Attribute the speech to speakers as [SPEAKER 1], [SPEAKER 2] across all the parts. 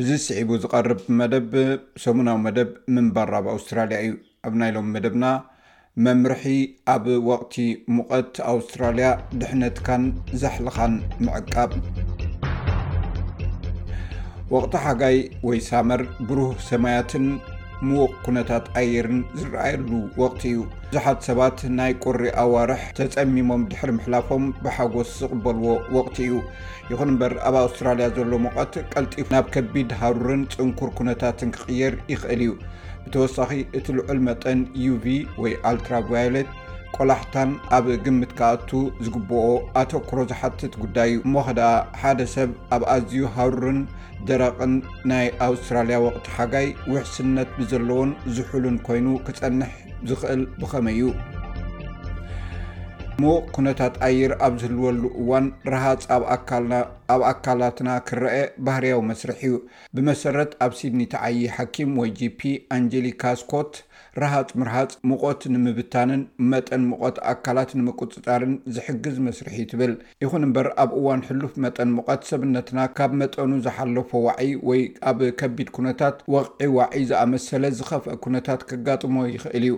[SPEAKER 1] እዚ ስዒቡ ዝቐርብ መደብ ሰሙናዊ መደብ ምንባር ኣብ ኣውስትራልያ እዩ። ኣብ ናይ ሎም መደብና መምርሒ ኣብ ወቕቲ ሙቐት ኣውስትራልያ ድሕነትካን ዛሕልኻን ምዕቃብ። ወቕቲ ሓጋይ ወይ ሳመር ብሩህ ሰማያትን ምዉቕ ኩነታት ኣየርን ዝረኣየሉ ወቕቲ እዩ። ብዙሓት ሰባት ናይ ቁሪ ኣዋርሕ ተፀሚሞም ድሕሪ ምሕላፎም ብሓጎስ ዝቕበልዎ ወቕቲ እዩ። ይኹን እምበር ኣብ ኣውስትራሊያ ዘሎ ሙቐት ቀልጢፉ ናብ ከቢድ ሃሩርን ፅንኩር ኩነታትን ክቕየር ይኽእል እዩ። ብተወሳኺ እቲ ልዑል መጠን UV ወይ ኣልትራቫዮሌት ቆላሕታን ኣብ ግምት ክኣቱ ዝግብኦ ኣተኩሮ ዝሓትት ጉዳይ እዩ። እሞ ከደኣ ሓደ ሰብ ኣብ ኣዝዩ ሃሩርን ደረቕን ናይ ኣውስትራሊያ ወቕቲ ሓጋይ ውሕስነት ብዘለዎን ዝሑልን ኮይኑ ክፀንሕ ዝኽእል ብኸመይ እዩ? ምዉቕ ኩነታት ኣየር ኣብ ዝህልወሉ እዋን ረሃፅ ኣብ ኣካላትና ክረኣ ባህርያዊ መስርሕ እዩ። ብመሰረት ኣብ ሲድኒ ትዓዪ ሓኪም ወይ GP ኣንጀሊካ ስኮት፣ ረሃፅ ምርሃፅ ሙቐት ንምብታንን መጠን ሙቐት ኣካላት ንምቁፅፃርን ዝሕግዝ መስርሕ እዩ ትብል። ይኹን እምበር ኣብ እዋን ሕሉፍ መጠን ሙቐት ሰብነትና ካብ መጠኑ ዝሓለፎ ዋዒ ወይ ኣብ ከቢድ ኩነታት ወቕዒ ዋዒ ዝኣመሰለ ዝኸፍኣ ኩነታት ከጋጥሞ ይኽእል እዩ።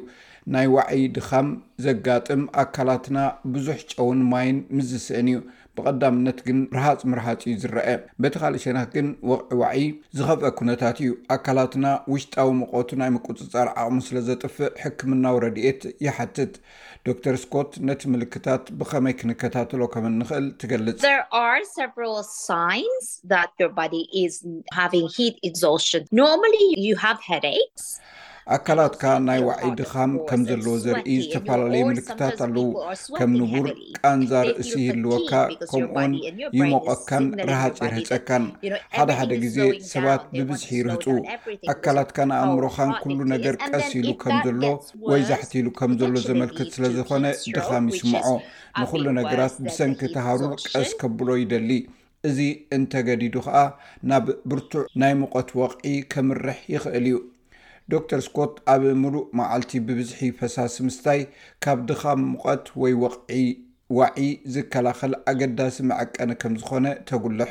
[SPEAKER 1] ናይ ዋዒ ድኻም ዘጋጥም ኣካላትና ብዙሕ ጨውን ማይን ምስ ዝስእን እዩ። ብቐዳምነት ግን ርሃጽ ምርሃጽ እዩ ዝረኣ። በቲ ካልእ ሸነኽ ግን ወቕዒ ዋዒ ዝኸፍኣ ኩነታት እዩ። ኣካላትና ውሽጣዊ ሙቐቱ ናይ ምቁጽጻር ዓቕሙ ስለ ዘጥፍእ ሕክምናዊ ረድኤት ይሓትት። ዶክተር ስኮት ነቲ ምልክታት ብኸመይ ክንከታተሎ ከም እንኽእል ትገልጽ።
[SPEAKER 2] There are several signs that your body is having heat exhaustion. Normally you have headaches.
[SPEAKER 1] ኣካላትካ ናይ ዋዒ ድኻም ከም ዘለዎ ዘርኢ ዝተፈላለዩ ምልክታት ኣለዉ። ከም ንቡር ቃንዛ ርእሲ ይህልወካ፣ ከምኡውን ይሞቐካን ረሃጽ ይርህጸካን። ሓደ ሓደ ግዜ ሰባት ብብዝሒ ይርህጹ። ኣካላትካን ኣእምሮኻን ኩሉ ነገር ቀስ ኢሉ ከም ዘሎ ወይ ዛሕት ኢሉ ከም ዘሎ ዘመልክት ስለ ዝኾነ ድኻም ይስምዖ። ንኹሉ ነገራት ብሰንኪ እቲ ሃሩር ቀስ ከብሎ ይደሊ። እዚ እንተገዲዱ ከኣ ናብ ብርቱዕ ናይ ሙቐት ወቕዒ ከምርሕ ይኽእል እዩ። ዶክተር ስኮት ኣብ ምሉእ መዓልቲ ብብዝሒ ፈሳሲ ምስታይ ካብ ድኻም፣ ሙቐት ወይ ወቕዒ ዋዒ ዝከላኸል ኣገዳሲ መዐቀኒ ከም ዝኾነ ተጉልሕ።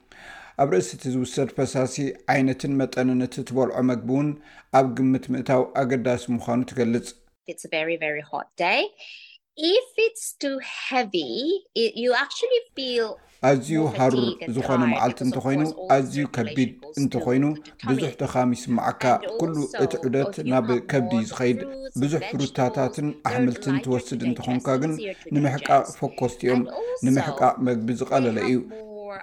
[SPEAKER 1] ኣብ ርእሲ እቲ ዝውሰድ ፈሳሲ፣ ዓይነትን መጠንን እቲ ትበልዖ መግቢ እውን ኣብ ግምት ምእታው ኣገዳሲ ምዃኑ ትገልጽ።
[SPEAKER 2] it's a very very hot day if it's too heavy you actually feel
[SPEAKER 1] ኣዝዩ ሃሩር ዝኾነ መዓልቲ እንተኾይኑ፣ ኣዝዩ ከቢድ እንተኾይኑ፣ ብዙሕ ድኻም ይስምዓካ፣ ኩሉ እቲ ዑደት ናብ ከብዲ እዩ ዝኸይድ። ብዙሕ ፍሩታታትን ኣሕምልትን ትወስድ እንተኾንካ ግን ንምሕቃቕ ፈኮስቲ እዮም። ንምሕቃቕ መግቢ ዝቐለለ እዩ።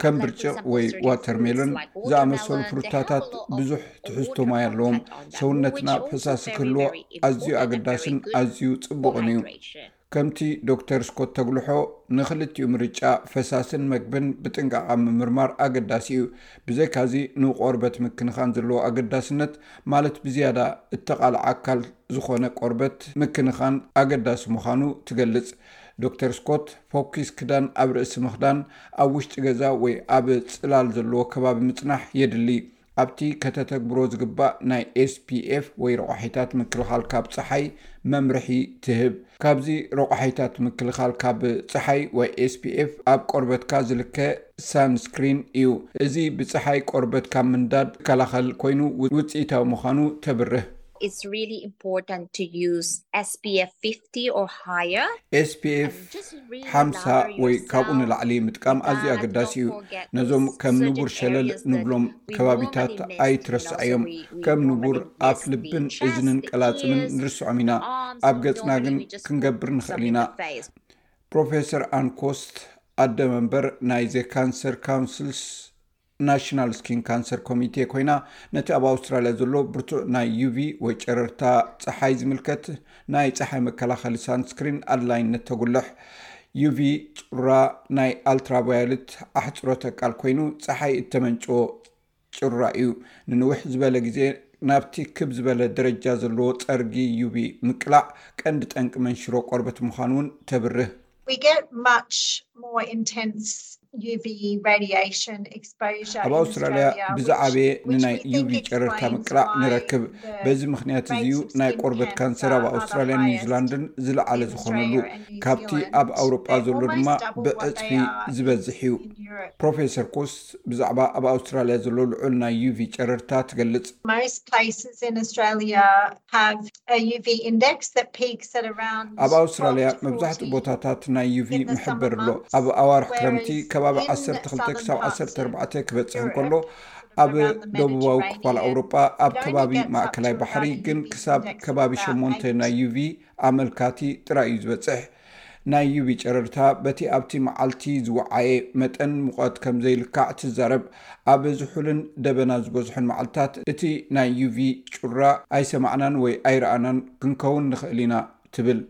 [SPEAKER 1] ከም ብርጭቕ ወይ ዋተርሜሎን ዝኣመሰሉ ፍሩታታት ብዙሕ ትሕዝቶ ማይ ኣለዎም። ሰውነትና ፈሳሲ ክህልዎ ኣዝዩ ኣገዳስን ኣዝዩ ጽቡቕን እዩ። ከምቲ ዶክተር ስኮት ተጉልሖ፣ ንኽልቲኡ ምርጫ ፈሳስን መግብን ብጥንቃቐ ምምርማር ኣገዳሲ እዩ። ብዘይካዚ ንቆርበት ምክንኻን ዘለዎ ኣገዳስነት፣ ማለት ብዝያዳ እተቓልዐ ኣካል ዝኾነ ቆርበት ምክንኻን ኣገዳሲ ምዃኑ ትገልጽ። ዶክተር ስኮት፣ ፎኲስ ክዳን ኣብ ርእሲ ምኽዳን፣ ኣብ ውሽጢ ገዛ ወይ ኣብ ጽላል ዘለዎ ከባቢ ምጽናሕ የድሊ። ኣብቲ ከተተግብሮ ዝግባእ ናይ ኤስፒኤፍ ወይ ረቋሒታት ምክልኻል ካብ ፀሓይ መምርሒ ትህብ። ካብዚ ረቋሒታት ምክልኻል ካብ ፀሓይ ወይ ኤስፒኤፍ ኣብ ቆርበትካ ዝልከ ሳንስክሪን እዩ። እዚ ብፀሓይ ቆርበት ካብ ምንዳድ ዝከላኸል ኮይኑ ውፅኢታዊ ምዃኑ ተብርህ። It's really important to use SPF 50 or higher. SPF ሓምሳ ወይ ካብኡ ንላዕሊ ምጥቃም ኣዝዩ ኣገዳሲ እዩ። ነዞም ከም ንቡር ሸለል ንብሎም ከባቢታት ኣይትረስዐዮም። ከም ንቡር ኣፍ ልብን እዝንን ቀላፅምን ንርስዖም ኢና፣ ኣብ ገፅና ግን ክንገብር ንኽእል ኢና። ፕሮፌሰር ኣን ኮስት ኣደ መንበር ናይ ዘ ካንሰር ካውንስልስ ናሽናል ስኪን ካንሰር ኮሚቴ ኮይና ነቲ ኣብ ኣውስትራልያ ዘሎ ብርቱዕ ናይ ዩቪ ወይ ጨረርታ ፀሓይ ዝምልከት ናይ ፀሓይ መከላኸሊ ሳንስክሪን ኣድላይነት ተጉልሕ ዩቪ ጩራ ናይ ኣልትራቫዮለት ኣሕፅሮ ተቃል ኮይኑ ፀሓይ እተመንጭዎ ጩራ እዩ ንንውሕ ዝበለ ግዜ ናብቲ ክብ ዝበለ ደረጃ ዘለዎ ፀርጊ ዩቪ ምቅላዕ ቀንዲ ጠንቂ መንሽሮ ቆርበት ምዃኑ እውን ተብርህ ኣብ ኣውስትራልያ ብዝዓበየ ንናይ ዩቪ ጨረርታ ምቅላዕ ንረክብ በዚ ምክንያት እዚዩ ናይ ቆርበት ካንሰር ኣብ ኣውስትራልያ ኒውዚላንድን ዝለዓለ ዝኮነሉ ካብቲ ኣብ ኣውሮጳ ዘሎ ድማ ብዕፅፊ ዝበዝሕ እዩ ፕሮፌሰር ኮስ ብዛዕባ ኣብ ኣውስትራልያ ዘሎ ልዑል ናይ ዩቪ ጨረርታ ትገልፅ ኣብ ኣውስትራልያ መብዛሕትኡ ቦታታት ናይ ዩቪ መሕበሪ ኣሎ። ኣብ ኣዋርሕ ክረምቲ ከባቢ ዓሰርተ ክልተ ክሳብ ዓሰርተ ኣርባዕተ ክበጽሕ እንከሎ ኣብ ደቡባዊ ክፋል ኣውሮጳ ኣብ ከባቢ ማእከላይ ባሕሪ ግን ክሳብ ከባቢ ሸሞንተ ናይ ዩቪ ኣመልካቲ ጥራይ እዩ ዝበጽሕ። ናይ ዩቪ ጨረርታ በቲ ኣብቲ መዓልቲ ዝወዓየ መጠን ሙቐት ከም ዘይልካዕ ትዛረብ። ኣብ ዝሑልን ደበና ዝበዝሖን መዓልትታት እቲ ናይ ዩቪ ጩራ ኣይሰማዕናን ወይ ኣይረኣናን ክንከውን ንኽእል ኢና ትብል።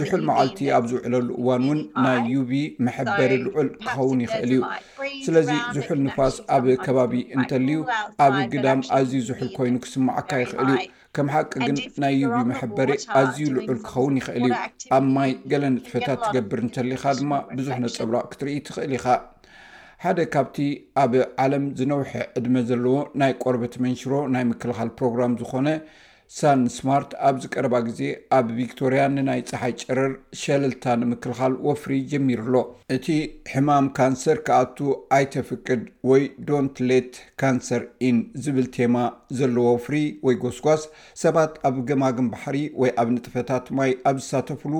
[SPEAKER 1] ዝሑል መዓልቲ ኣብ ዝውዕለሉ እዋን እውን ናይ ዩቪ መሐበሪ ልዑል ክኸውን ይኽእል እዩ። ስለዚ ዝሑል ንፋስ ኣብ ከባቢ እንተልዩ ኣብ ግዳም ኣዝዩ ዝሑል ኮይኑ ክስምዓካ ይኽእል እዩ። ከም ሓቂ ግን ናይ ዩቢ መሐበሪ ኣዝዩ ልዑል ክኸውን ይኽእል እዩ። ኣብ ማይ ገለ ንጥፈታት ትገብር እንተሊኻ ድማ ብዙሕ ነጸብራቕ ክትርኢ ትኽእል ኢኻ። ሓደ ካብቲ ኣብ ዓለም ዝነውሐ ዕድመ ዘለዎ ናይ ቆርበት መንሽሮ ናይ ምክልኻል ፕሮግራም ዝኾነ ሳን ስማርት ኣብዚ ቀረባ ግዜ ኣብ ቪክቶርያ ንናይ ጸሓይ ጨረር ሸለልታ ንምክልኻል ወፍሪ ጀሚሩ ኣሎ። እቲ ሕማም ካንሰር ክኣቱ ኣይተፍቅድ ወይ ዶንት ሌት ካንሰር ኢን ዝብል ቴማ ዘለዎ ፍሪ ወይ ጎስጓስ፣ ሰባት ኣብ ገማግም ባሕሪ ወይ ኣብ ንጥፈታት ማይ ኣብ ዝሳተፍሉ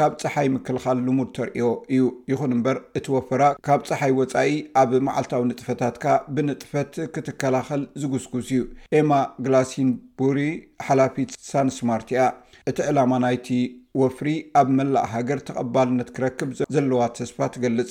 [SPEAKER 1] ካብ ጸሓይ ምክልኻል ልሙድ ተርእዮ እዩ። ይኹን እምበር፣ እቲ ወፈራ ካብ ጸሓይ ወጻኢ ኣብ መዓልታዊ ንጥፈታትካ ብንጥፈት ክትከላኸል ዝጉስጉስ እዩ። ኤማ ግላሲንቡሪ፣ ሓላፊት ሳንስማርት እያ። እቲ ዕላማ ናይቲ ወፍሪ ኣብ መላእ ሃገር ተቐባልነት ክረክብ ዘለዋ ተስፋ ትገልጽ።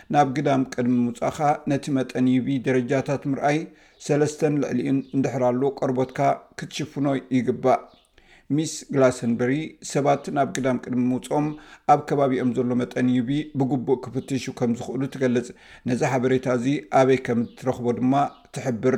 [SPEAKER 1] ናብ ግዳም ቅድሚ ምውጻእካ ነቲ መጠን ዩቪ ደረጃታት ምርኣይ፣ ሰለስተን ልዕሊኡን እንድሕር ኣሎ ቆርቦትካ ክትሽፍኖ ይግባእ። ሚስ ግላሰንበሪ ሰባት ናብ ግዳም ቅድሚ ምውጽኦም ኣብ ከባቢኦም ዘሎ መጠን ዩቪ ብግቡእ ክፍትሹ ከም ዝኽእሉ ትገልጽ፣ ነዚ ሓበሬታ እዚ ኣበይ ከም እትረኽቦ ድማ ትሕብር።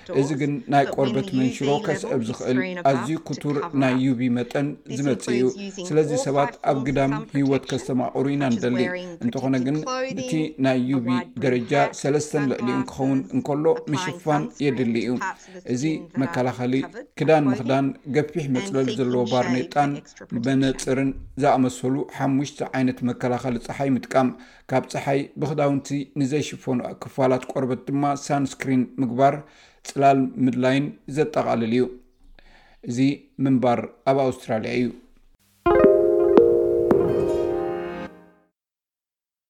[SPEAKER 1] እዚ ግን ናይ ቆርበት መንሽሮ ከስዕብ ዝኽእል ኣዝዩ ክቱር ናይ ዩቪ መጠን ዝመጽእ እዩ። ስለዚ ሰባት ኣብ ግዳም ህይወት ከስተማቕሩ ኢና ንደሊ። እንተኾነ ግን እቲ ናይ ዩቪ ደረጃ ሰለስተን ልዕሊኡን ክኸውን እንከሎ ምሽፋን የድሊ እዩ። እዚ መከላኸሊ ክዳን ምኽዳን፣ ገፊሕ መጽለሊ ዘለዎ ባርኔጣን መነጽርን ዝኣመሰሉ ሓሙሽተ ዓይነት መከላኸሊ ጸሓይ ምጥቃም፣ ካብ ፀሓይ ብክዳውንቲ ንዘይሽፈኑ ክፋላት ቆርበት ድማ ሳንስክሪን ምግባር ፅላል ምድላይን ዘጠቓልል እዩ። እዚ ምንባር ኣብ ኣውስትራሊያ እዩ።